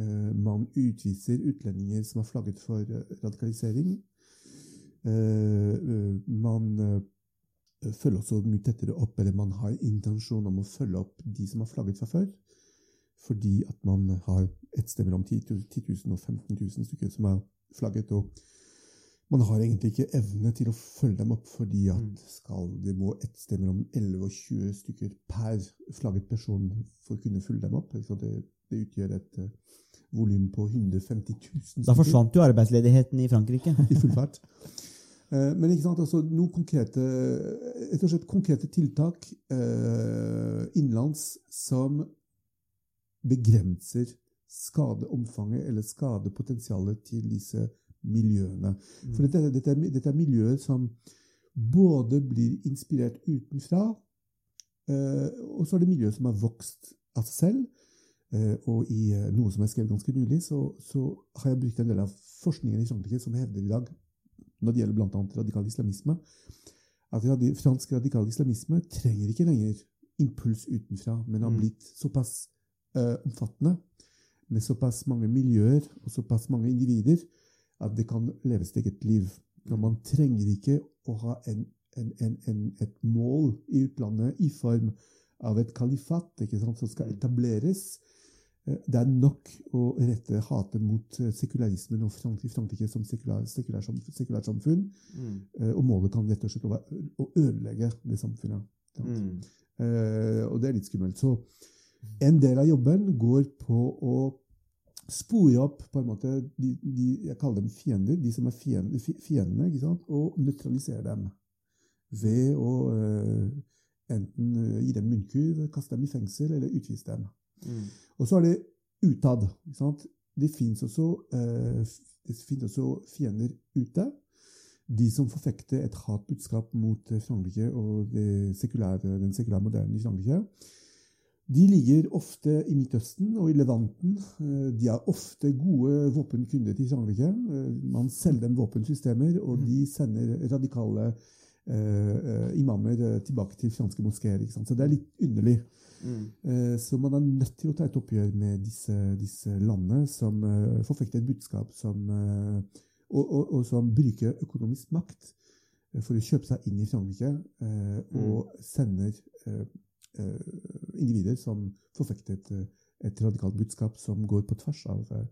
Eh, man utviser utlendinger som har flagget for radikalisering. Man følger også mye tettere opp, eller man har intensjon om å følge opp de som har flagget fra før. Fordi at man har et sted mellom 10 000 10 000 og 15 000 stykker som har flagget. og man har egentlig ikke evne til å følge dem opp, fordi at Mm. skal, det må ett sted mellom 11 og 20 stykker per flagget person for å kunne følge dem opp. Så det, det utgjør et uh, volum på 150 000 stykker Da forsvant jo arbeidsledigheten i Frankrike. <laughs> i full fart. Uh, Men ikke sant, altså noen konkrete, rett og slett konkrete tiltak uh, innenlands som begrenser skadeomfanget eller skadepotensialet til disse miljøene. For dette, dette, er, dette er miljøer som både blir inspirert utenfra, eh, og så er det miljøer som har vokst av seg selv. Eh, og i eh, noe som jeg skrev ganske nylig, så, så har jeg brukt en del av forskningen i Frankrike som hevder i dag, når det gjelder bl.a. radikal islamisme, at fransk radikal islamisme trenger ikke lenger impuls utenfra, men har Mm. blitt såpass eh, omfattende, med såpass mange miljøer og såpass mange individer, at det kan leve sitt eget liv. Og man trenger ikke å ha en, en, en, en, et mål i utlandet i form av et kalifat ikke sant, som skal etableres. Eh, Det er nok å rette hatet mot eh, sekularismen og Frank- Frankrike som sekulært sekulær, samfunn. Mm. Eh, Og målet kan rett og slett være å ødelegge det samfunnet. Mm. Og det er litt skummelt. Så en del av jobben går på å spore opp på en måte de, de, Jeg kaller dem fiender, de som er fiendene, fiendene, ikke sant? og nøytralisere dem. Ved å eh, enten eh, gi dem munnkurv, kaste dem i fengsel eller utvise dem. Mm. Og så er det utad. Ikke sant? Det fins også, finnes også fiender ute. De som forfekter et hatbudskap mot Frankrike og det sekulære, den sekulære modellen i Frankrike. De ligger ofte i Midtøsten og i Levanten. Eh, De har ofte gode våpenkunder til Frankrike. Eh, Man selger dem våpensystemer, og de sender radikale eh, eh, imamer tilbake til franske moskeer. Så det er litt underlig. Mm. Eh, Så man er nødt til å ta et oppgjør med disse, disse landene som eh, forfekter et budskap som, og, og, og som bruker økonomisk makt for å kjøpe seg inn i Frankrike, eh, og sender individer som forfekter et, eh, et radikalt budskap som går på tvers av eh,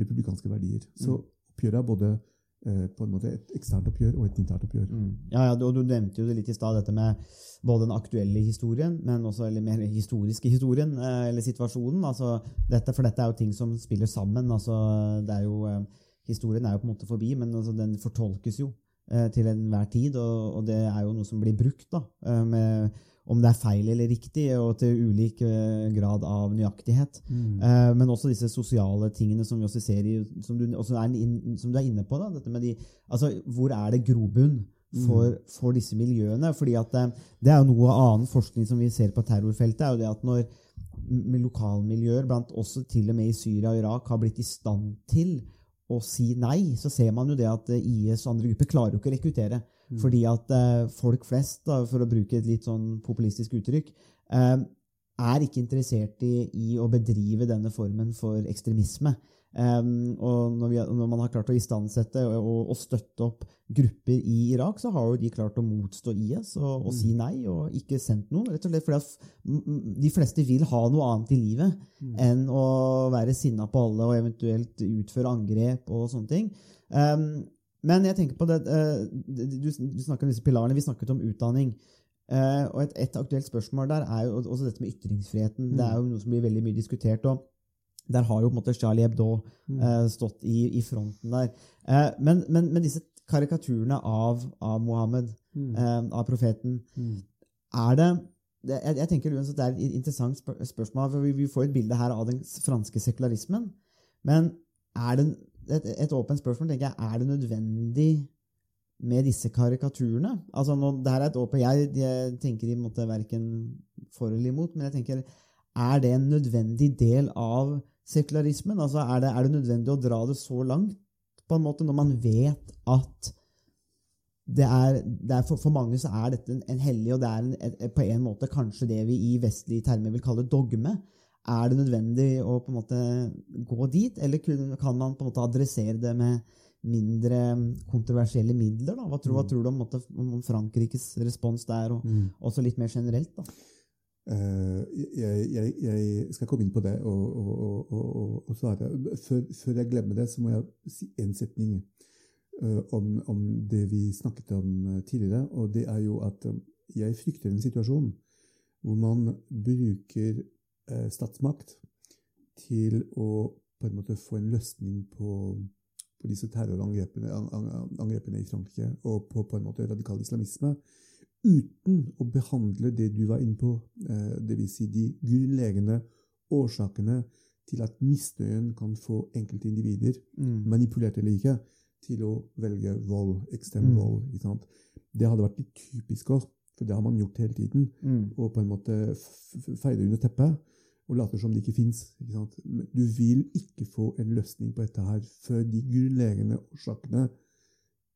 republikanske verdier. Så oppgjøret er både eh, på en måte et eksternt oppgjør og et internt oppgjør. Mm. Ja, ja, og Du nevnte jo det litt i stad, dette med både den aktuelle historien, men også eller mer historiske historien, eh, eller situasjonen. altså dette, For dette er jo ting som spiller sammen. altså det er jo, eh, Historien er jo på en måte forbi, men altså, den fortolkes jo eh, til enhver tid, og, og det er jo noe som blir brukt. da, eh, med, om det er feil eller riktig, og til ulik eh, grad av nøyaktighet. Eh, men også disse sosiale tingene som vi også ser i, som du, også er, som du er inne på. Da, dette med de, altså, hvor er det grobunn for, for disse miljøene? Fordi at det, Det er jo noe annen forskning som vi ser på terrorfeltet. er jo det at når lokalmiljøer, blant også til og med i Syria og Irak, har blitt i stand til å si nei, så ser man jo det at eh, IS og andre grupper klarer jo ikke å rekruttere. Fordi at eh, folk flest, da, for å bruke et litt sånn populistisk uttrykk, eh, er ikke interessert i, i å bedrive denne formen for ekstremisme. Um, og når, vi, når man har klart å istandsette og, og, og støtte opp grupper i Irak, så har jo de klart å motstå IS og, og si nei og ikke sendt noen. Rett og slett fordi de fleste vil ha noe annet i livet enn å være sinna på alle og eventuelt utføre angrep og sånne ting. Um, men jeg tenker på det, eh, du, du snakker om disse pilarene, vi snakket om utdanning. Eh, og et, et aktuelt spørsmål der er jo også dette med ytringsfriheten. Det er jo noe som blir veldig mye diskutert. og der har jo på en måte Charlie Hebdo eh, stått i, i fronten der. Men, men, men disse karikaturene av, av Mohammed, mm. av profeten, er det, jeg, jeg tenker uansett det er et interessant spør spørsmål. for vi, vi får et bilde her av den franske sekularismen. Men er det et, et åpent spørsmål tenker jeg, er det nødvendig med disse karikaturene? Altså nå, det her er et åpent, jeg, jeg tenker i en måte verken for eller imot, men jeg tenker, er det en nødvendig del av sekularismen? Altså er det, er det nødvendig å dra det så langt, på en måte, når man vet at det er, det er for, for mange så er dette en, en hellig, og det er en, et, på en måte kanskje det vi i vestlige termer vil kalle dogme. Er det nødvendig å på en måte gå dit, eller kan man på en måte adressere det med mindre kontroversielle midler? Da? Hva, tror, hva tror du om, måte, om Frankrikes respons der, og også litt mer generelt? da? Uh, jeg, jeg, jeg skal komme inn på det og, og, og, og, svare. Før, før jeg glemmer det, så må jeg si én setning uh, om, om det vi snakket om eh, tidligere. Og det er jo at jeg frykter en situasjon hvor man bruker statsmakt til å på en måte få en løsning på, på disse terrorangrepene an- an- angrepene i Frankrike og på, på en måte radikal islamisme uten å behandle det du var inne på, eh, dvs. Si de grunnleggende årsakene til at misnøyen kan få enkelte individer, manipulert eller ikke, til å velge vold, ekstrem Mm. vold. Sant? Det hadde vært litt typisk oss, for det har man gjort hele tiden. Mm. Og på en måte f- f- feie det under teppet og later som det ikke fins. Du vil ikke få en løsning på dette her før de grunnleggende årsakene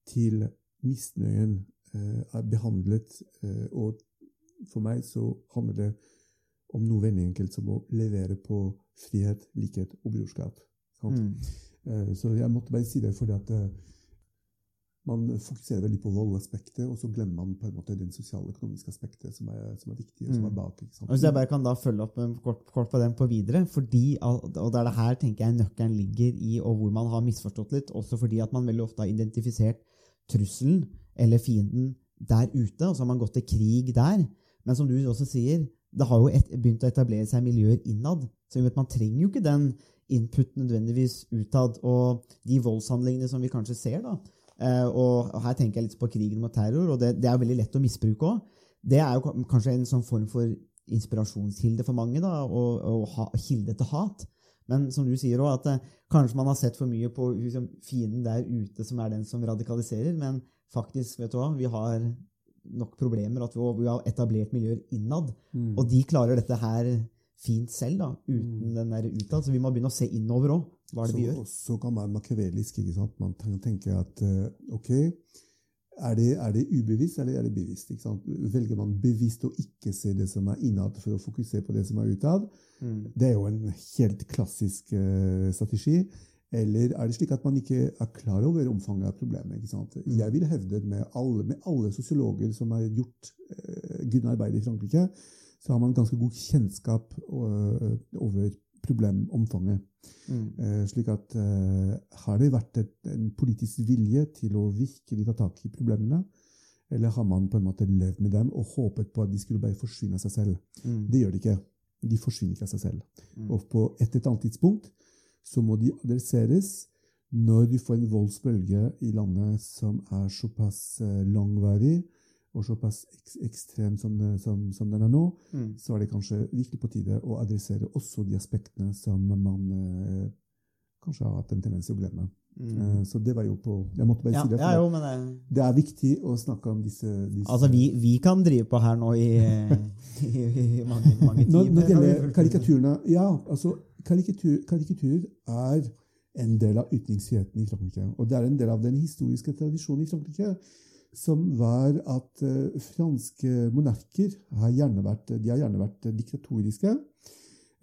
til misnøyen eh, er behandlet. Eh, og for meg så handler det om noe veldig enkelt som å levere på frihet, likhet og brorskap. Mm. Eh, Så jeg måtte bare si det fordi at man fokuserer veldig på voldaspektet, og så glemmer man på en måte den sosiale økonomiske aspektet som er, som er viktig, og som Mm. er bak. Ikke sant? Hvis jeg bare kan da følge opp eh, kort, kort på den på videre, fordi, og det er det her tenker jeg nøkkelen ligger i, og hvor man har misforstått litt, også fordi at man veldig ofte har identifisert trusselen eller fienden der ute, og så har man gått til krig der. Men som du også sier, det har jo et, begynt å etablere seg miljøer innad, så vet, man trenger jo ikke den input nødvendigvis utad, og de voldshandlingene som vi kanskje ser da, eh, og her tenker jeg litt på krigen mot terror, og det, det er jo veldig lett å misbruke òg. det er jo kanskje en sånn form for inspirasjonskilde for mange, da, og, og ha, kilde til hat. Men som du sier også, at eh, kanskje man har sett for mye på liksom, fienden der ute, som er den som radikaliserer, men faktisk, vet du hva, vi har nok problemer, at vi, vi har etablert miljøer innad, Mm. og de klarer dette her fint selv, da, uten den der utad, så vi må begynne å se innover også, hva er det vi så, gjør? så kan man makiavelisk. ikke sant? Man kan tenke at eh, ok, er det, er det ubevisst eller er det bevisst? ikke sant? Velger man bevisst å ikke se det som er innad, for å fokusere på det som er utad? Mm. Det er jo en helt klassisk uh, strategi. Eller er det slik at man ikke er klar over omfanget av problemet? ikke sant? Jeg vil hevde med alle, med alle sosiologer som har gjort eh, grunnarbeid i Frankrike, så har man ganske god kjennskap over problemomfanget. Mm. Eh, slik at eh, har det vært et, en politisk vilje til å virkelig ta tak i problemene, eller har man på en måte levd med dem og håpet på at de skulle bare forsvinne av seg selv? Mm. Det gjør de ikke. De forsvinner ikke av seg selv. Mm. Og på et eller annet tidspunkt så må de adresseres når du får en voldsbølge i landet som er såpass eh, langvarig og såpass ek ekstrem som, som, som den er nå, Mm. så er det kanskje virkelig på tide å adressere også de aspektene som man eh, kanskje har hatt en tendens til å glemme. Mm. så det var jo på Jeg måtte bare. Ja, si det. ja, jo, men det, det er viktig å snakke om disse, disse altså, vi, vi kan drive på her nå i, <laughs> i, i mange, mange Når, timer. når det gjelder karikaturene Ja, altså karikatur, karikatur er en del av ytringsfriheten i Frankrike. Og det er en del av den historiske tradisjonen i Frankrike som var at eh, franske monarker har gjerne vært, har gjerne vært diktatoriske.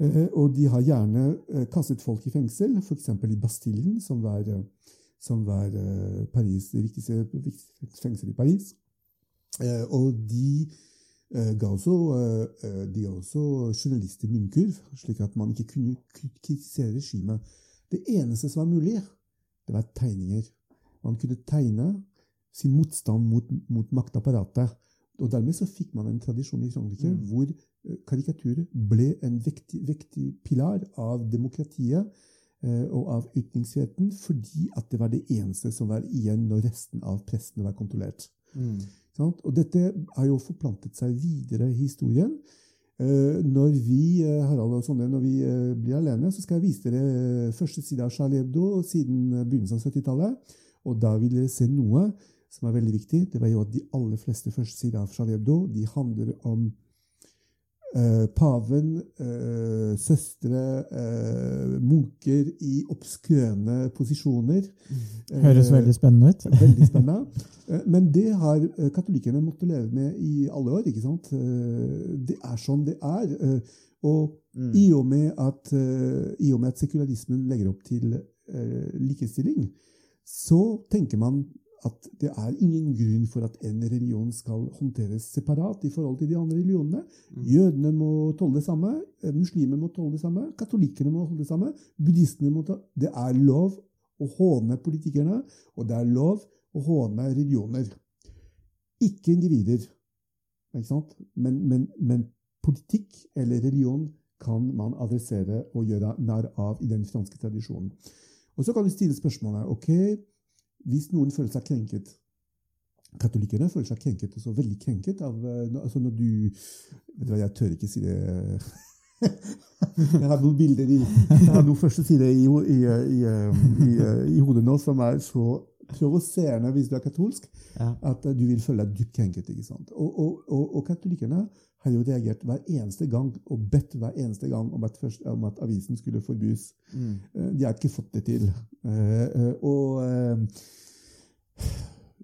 Eh, og de har gjerne eh, kastet folk i fengsel, f.eks. i Bastillen, som var, som var Paris, det viktigste, viktigste fengsel i Paris. Og de ga også, de også journalister munnkurv, slik at man ikke kunne kritisere regimet. Det eneste som var mulig, det var tegninger. Man kunne tegne sin motstand mot, mot maktapparatet. Og dermed så fikk man en tradisjon i Frankrike Mm. hvor eh, karikaturer ble en vektig, vektig pilar av demokratiet eh, og av ytringsfriheten, fordi at det var det eneste som var igjen når resten av pressen var kontrollert. Mm. Sånn? Og dette har jo forplantet seg videre i historien. Eh, når vi eh, Harald og Sonne, når vi eh, blir alene, så skal jeg vise dere eh, første side av Charlie Hebdo siden begynnelsen av 70-tallet. Og da vil dere se noe som er veldig viktig. Det var jo at de aller fleste første sider av Charlie Hebdo de handler om eh, paven, eh, søstre, eh, munker i obskøne posisjoner. Høres Eh, veldig spennende ut. <laughs> Veldig spennende. Eh, Men det har eh, katolikkerne måttet leve med i alle år. ikke sant? Eh, Det er sånn det er. Og Mm. i og med at, i og med at sekularismen legger opp til likestilling, så tenker man at det er ingen grunn for at en religion skal håndteres separat i forhold til de andre religionene. Jødene må tåle det samme, eh, muslimer må tåle det samme, katolikkene må holde det samme, buddhistene må ta Det er lov å håne politikerne, og det er lov å håne religioner. Ikke individer, ikke sant? Men, men, men politikk eller religion kan man adressere og gjøre narr av i den franske tradisjonen. Og så kan du stille spørsmålet ok, hvis noen føler seg krenket Katolikkene føler seg krenket, og så veldig krenket av eh, altså når du vet du hva, Jeg tør ikke si det <laughs> Jeg har noen bilder i Jeg har noen første sider i, i, i, i, i hodet nå som er så provoserende hvis du er katolsk, at eh, du vil føle deg dypt krenket. ikke sant? Og, og, og, og katolikkerne har jo reagert hver eneste gang og bedt hver eneste gang om at, først, om at avisen skulle forbys. Mm. Eh, De har ikke fått det til. Eh, eh, Og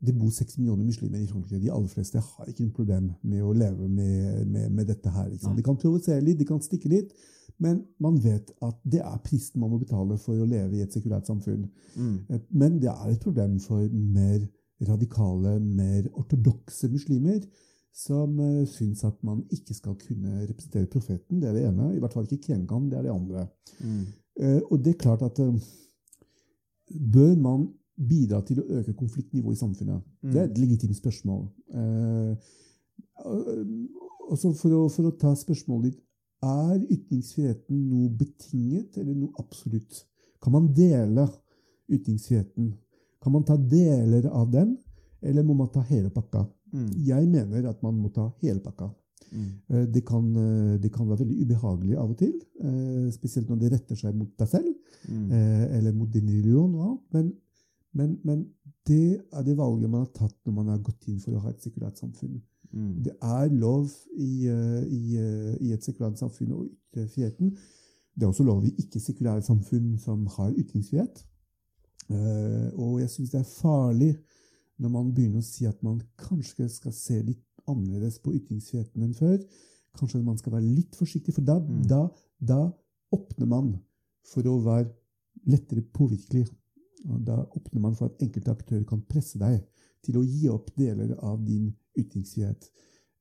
det bor seks millioner muslimer i Frankrike. De aller fleste har ikke noe problem med å leve med, med, med dette her. De kan provosere litt, de kan stikke litt, men man vet at det er prisen man må betale for å leve i et sekulært samfunn. Mm. Men det er et problem for mer radikale, mer ortodokse muslimer som uh, syns at man ikke skal kunne representere profeten. Det er det ene. I hvert fall ikke krenke ham. Det er det andre. Mm. Uh, og det er klart at uh, Bør man bidra til å øke konfliktnivået i samfunnet? Det er et legitimt spørsmål. Eh, og- og så for, å, for å ta spørsmålet ditt Er ytringsfriheten noe betinget eller noe absolutt? Kan man dele ytringsfriheten? Kan man ta deler av den, eller må man ta hele pakka? Mm. Jeg mener at man må ta hele pakka. Mm. Eh, Det kan, eh, det kan være veldig ubehagelig av og til, eh, spesielt når det retter seg mot deg selv, Mm. eller mot din religion. annet. Men, men, men det er det valget man har tatt når man har gått inn for å ha et sekulært samfunn. Mm. Det er lov i, i, i et sekulært samfunn å ytre friheten. Det er også lov i ikke-sekulære samfunn som har ytringsfrihet. Og jeg syns det er farlig når man begynner å si at man kanskje skal se litt annerledes på ytringsfriheten enn før. Kanskje man skal være litt forsiktig, for da, Mm. da, da åpner man for å være lettere påvirkelig. Og Da åpner man for at enkelte aktører kan presse deg til å gi opp deler av din ytringsfrihet.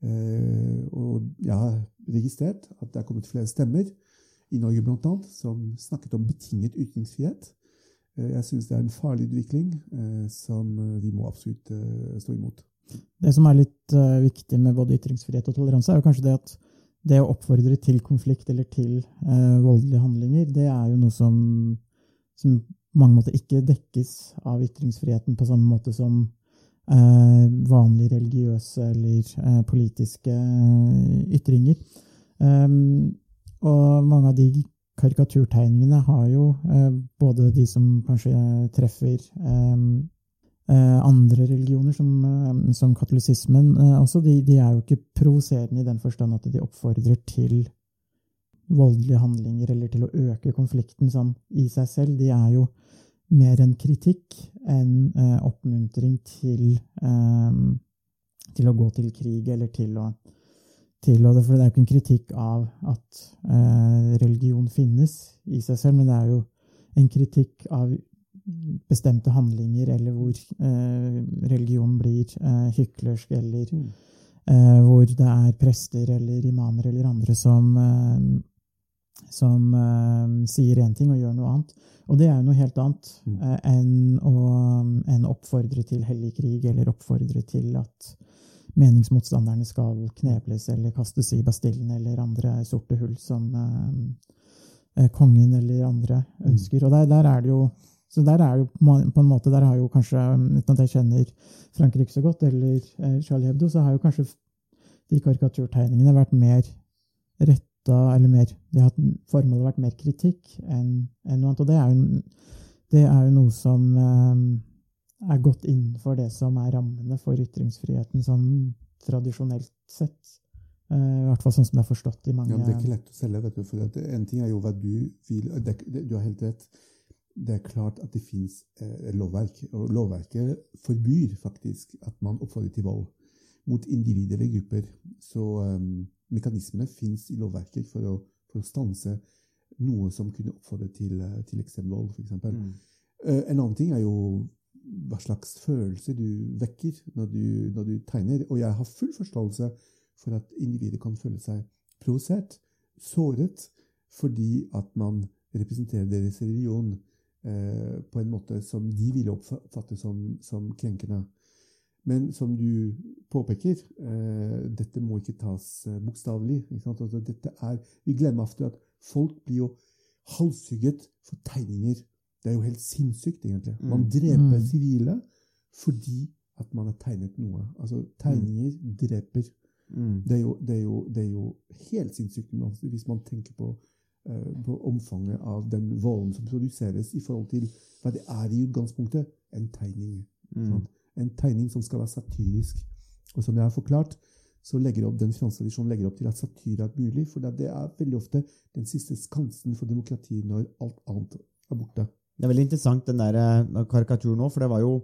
Eh, og jeg har registrert at det er kommet flere stemmer, i Norge bl.a., som snakket om betinget ytringsfrihet. Eh, jeg syns det er en farlig utvikling eh, som eh, vi må absolutt stå imot. Det som er litt viktig med både ytringsfrihet og toleranse, er jo kanskje det at det å oppfordre til konflikt eller til voldelige handlinger, det er jo noe som, som på mange måter ikke dekkes av ytringsfriheten på samme måte som eh, vanlige religiøse eller eh, politiske ytringer. Um, og mange av de karikaturtegningene har jo eh, både de som kanskje treffer um, eh, andre religioner, som, eh, som katolisismen eh, også, de, de er jo ikke provoserende i den forstand at de oppfordrer til voldelige handlinger eller til å øke konflikten sånn i seg selv. De er jo mer en kritikk enn eh, oppmuntring til, eh, til å gå til krig eller til å, til å For det er jo ikke en kritikk av at eh, religion finnes i seg selv, men det er jo en kritikk av bestemte handlinger, eller hvor eh, religion blir eh, hyklersk, eller eh, hvor det er prester eller imamer eller andre som eh, som eh, sier én ting og gjør noe annet. Og det er jo noe helt annet Mm. eh, enn å enn å oppfordre til hellig krig, eller oppfordre til at meningsmotstanderne skal knebles eller kastes i Bastillen eller andre sorte hull som eh, eh, kongen eller andre Mm. ønsker. Og der, der er det jo så der er jo på en- måte, der har jo kanskje, uten at jeg kjenner Frankrike så godt, eller eh, Charlie Hebdo, så har jo kanskje de karikaturtegningene vært mer retta Eller mer de har Formålet vært mer kritikk enn enn noe annet. Og det er jo, det er jo noe som eh, er godt innenfor det som er rammene for ytringsfriheten sånn tradisjonelt sett. Uh, I hvert fall sånn som det er forstått i mange Ja, det er ikke lett å selge, vet du. For en ting er jo hva du vil det, det, Du har helt rett. Det er klart at det fins eh, lovverk, og lovverket forbyr faktisk at man oppfordrer til vold mot individer eller grupper. Så um, mekanismene fins i lovverket for å, for å stanse noe som kunne oppfordre til, eh, til eksempel vold, f.eks. Mm. Uh, en annen ting er jo hva slags følelser du vekker når du, når du tegner. Og jeg har full forståelse for at individet kan føle seg provosert, såret, fordi at man representerer deres religion eh, på en måte som de ville oppfatte som, som krenkende. Men som du påpeker, eh, dette må ikke tas eh, bokstavelig. Altså, vi glemmer ofte at folk blir jo halshugget for tegninger. Det er jo helt sinnssykt, egentlig. Man Mm. dreper Mm. sivile fordi at man har tegnet noe. Altså, tegninger dreper. Mm. Det er jo, det er jo, det er jo helt sinnssykt altså, hvis man tenker på, uh, på omfanget av den volden som produseres i forhold til hva det er i utgangspunktet. En tegning. Mm. En tegning som skal være satirisk. Og som jeg har forklart, så legger opp den franske tradisjonen legger opp til at satire er mulig, for det er veldig ofte den siste skansen for demokrati når alt annet er borte. Det er veldig interessant den der eh, karikaturen nå, for det var jo,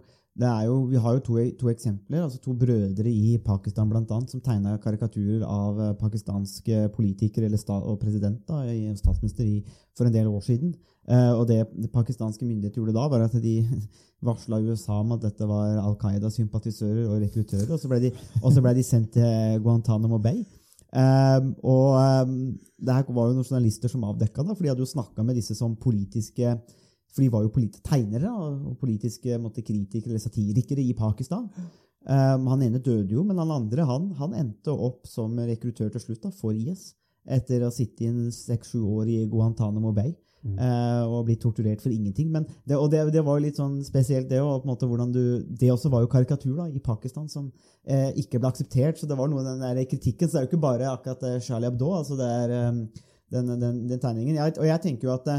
jo Vi har jo to, to eksempler, altså to brødre i Pakistan blant annet, som tegna karikaturer av eh, pakistanske politikere eller sta, og president, da, statsminister, i, for en del år siden. Eh, og det, det pakistanske myndigheter gjorde da, var at de <laughs> varsla USA om at dette var Al Qaida-sympatisører og rekruttører, og så ble de, ble de sendt til Guantánamo Bay. Um, og um, det her var jo noen journalister som avdekka det, for de hadde jo snakka med disse som politiske For de var jo polit tegnere og, politiske måtte, kritikere eller satirikere i Pakistan. Um, han ene døde jo, men han andre han, han endte opp som rekruttør til slutt da, for IS. Etter å ha sittet inn seks-sju år i Guantánamo Bay eh, og blitt torturert for ingenting. Men det, og det, det var jo litt sånn spesielt, det du, Det også var jo karikatur da, i Pakistan som uh, ikke ble akseptert. Så det var noe av den der kritikken. Så det er jo ikke bare akkurat eh, Charlie Hebdo. altså det er um, den, den, den tegningen. Jeg, og jeg tenker jo at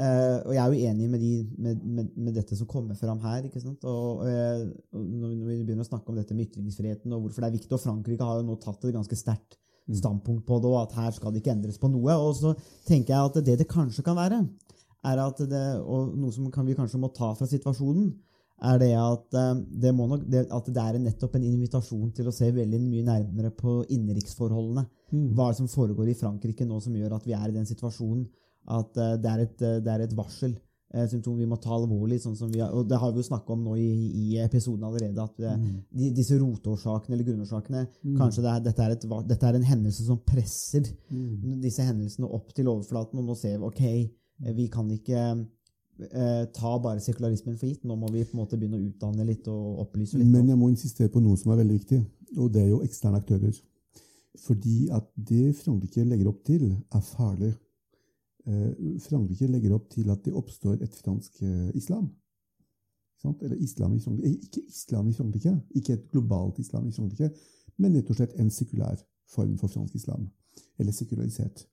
eh, og jeg er jo enig med, de, med, med, med dette som kommer fram her. ikke sant? Og, eh, og når vi begynner å snakke om dette med ytringsfriheten og hvorfor det er viktig, og Frankrike har jo nå tatt et ganske sterkt standpunkt på det, og at her skal det ikke endres på noe. Og så tenker jeg at det det kanskje kan være, er at det, og noe som kan, vi kanskje må ta fra situasjonen, er det at eh, det, må nok, det, at det er nettopp en invitasjon til å se veldig mye nærmere på innenriksforholdene. Hva er det som foregår i Frankrike nå som gjør at vi er i den situasjonen at eh, det, er et, eh, det er et varsel. eh, Symptom vi må ta alvorlig. sånn som vi har, og Det har vi jo snakka om nå i, i episoden allerede. at det, de, Disse rotårsakene eller grunnårsakene Kanskje det er, dette, er et, dette er en hendelse som presser disse hendelsene opp til overflaten. Og nå ser vi ok, vi kan ikke eh, ta bare sekularismen for gitt. Nå må vi på en måte begynne å utdanne litt og opplyse litt. Men jeg må insistere på noe som er veldig viktig, og det er jo eksterne aktører. Fordi at det Frankrike legger opp til, er farlig. Eh, Frankrike legger opp til at det oppstår et fransk eh, islam. Eller islam i Frankrike. Eh, Ikke islam i Frankrike, ikke et globalt islam i Frankrike, men rett og slett en sekulær form for fransk islam. Eller sekularisert.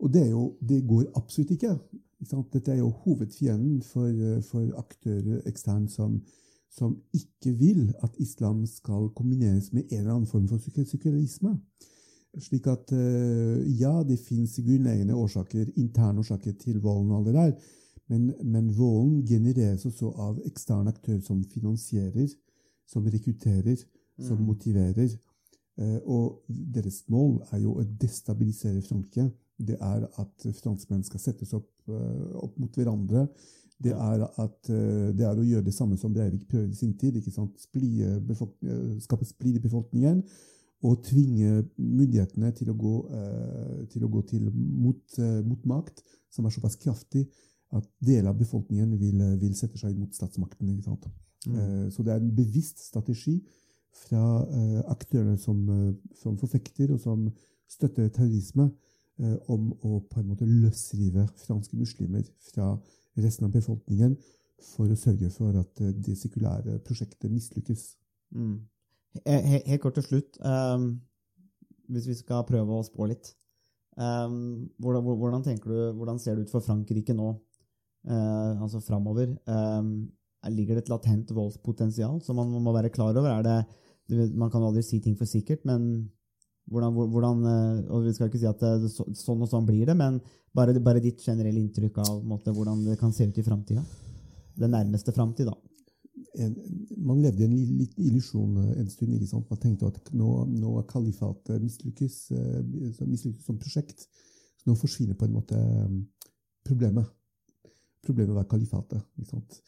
Og det, jo, det går absolutt ikke. ikke? Dette er jo hovedfienden for, for aktører eksternt som, som ikke vil at islam skal kombineres med en eller annen form for sekul- sekularisme. Slik at eh, ja, det fins grunnleggende årsaker, interne årsaker til volden og alt det der, men, men volden genereres også av eksterne aktører som finansierer, som rekrutterer, som motiverer. Eh, og deres mål er jo å destabilisere Frankrike. Det er at franskmenn skal settes opp, eh, opp mot hverandre. Det er, at, det er å gjøre det samme som Breivik prøvde i sin tid. skape splid i befolkningen. Og tvinge myndighetene til å gå, eh, til, å gå til mot, eh, mot makt som er såpass kraftig at deler av befolkningen vil, eh, vil sette seg imot statsmakten. ikke sant? Eh, Så det er en bevisst strategi fra aktørene som, som forfekter og som støtter terrorisme, om å på en måte løsrive franske muslimer fra resten av befolkningen for å sørge for at det sekulære prosjektet mislykkes. Mm. He- he- Helt kort til slutt, um, hvis vi skal prøve å spå litt. Um, hvordan, hvordan, du, hvordan ser det ut for Frankrike nå, uh, altså framover? Er- ligger det et latent voldspotensial som man må være klar over? Er det, man kan aldri si ting for sikkert, men hvordan, hvordan eh, Og vi skal ikke si at det, så, sånn og sånn blir det, men bare, bare ditt generelle inntrykk av måte, hvordan det kan se ut i framtida? Den nærmeste framtid, da. En, man levde i en li- liten illusjon eh, en stund. ikke sant? Man tenkte at nå, nå kalifatet eh, mislykkes som prosjekt. Så nå forsvinner på en måte eh, problemet. Problemet var kalifatet. ikke sant?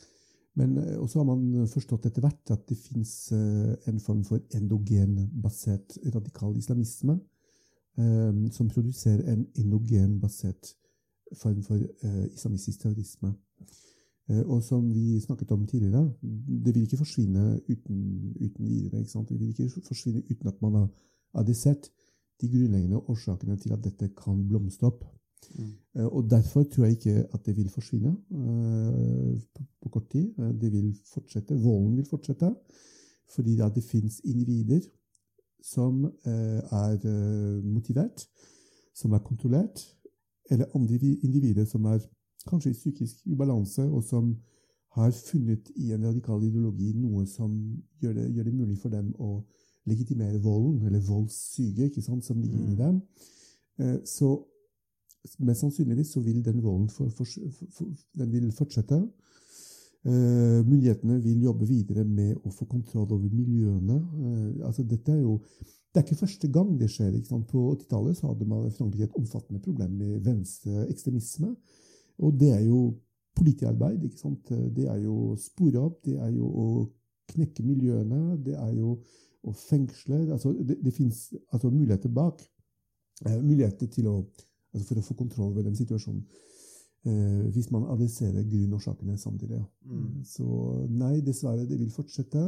Men også har man forstått etter hvert at det fins en form for endogenbasert radikal islamisme som produserer en endogenbasert form for islamistisk terrorisme. Eh, Og som vi snakket om tidligere, det vil ikke forsvinne uten, uten videre. Det vil ikke forsvinne uten at man har adressert de grunnleggende årsakene til at dette kan blomstre opp. Mm. Og derfor tror jeg ikke at det vil forsvinne eh, på, på kort tid. Eh, Det vil fortsette. Volden vil fortsette. Fordi det fins individer som eh, er eh, motivert, som er kontrollert, eller andre individer som er kanskje i psykisk ubalanse, og som har funnet i en radikal ideologi noe som gjør det, gjør det mulig for dem å legitimere volden, eller voldssyke, ikke sant, som ligger inni dem. Eh, Så mest sannsynligvis så vil den volden for, for, for, den vil fortsette. Eh, myndighetene vil jobbe videre med å få kontroll over miljøene. Eh, altså dette er jo det er ikke første gang det skjer. På 80-tallet hadde man Frankrike et omfattende problem med venstreekstremisme. Og det er jo politiarbeid. ikke sant? Det er jo å spore opp, det er jo å knekke miljøene, det er jo å fengsle altså Det, det fins altså muligheter bak. Eh, muligheter til å, altså for å få kontroll over den situasjonen. Eh, hvis man adresserer grunnårsakene samtidig. Så nei, dessverre, det vil fortsette.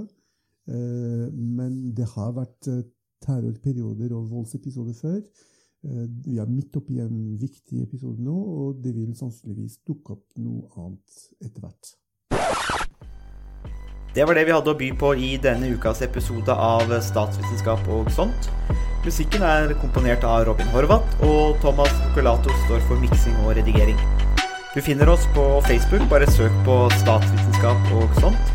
Eh, men det har vært eh, terrorperioder og voldsepisoder før. Eh, Vi er midt oppi en viktig episode nå, og det vil sannsynligvis dukke opp noe annet etter hvert. Det var det vi hadde å by på i denne ukas episode av Statsvitenskap og sånt. Musikken er komponert av Robin Horvath, og Thomas Colato står for miksing og redigering. Du finner oss på Facebook, bare søk på Statsvitenskap og sånt.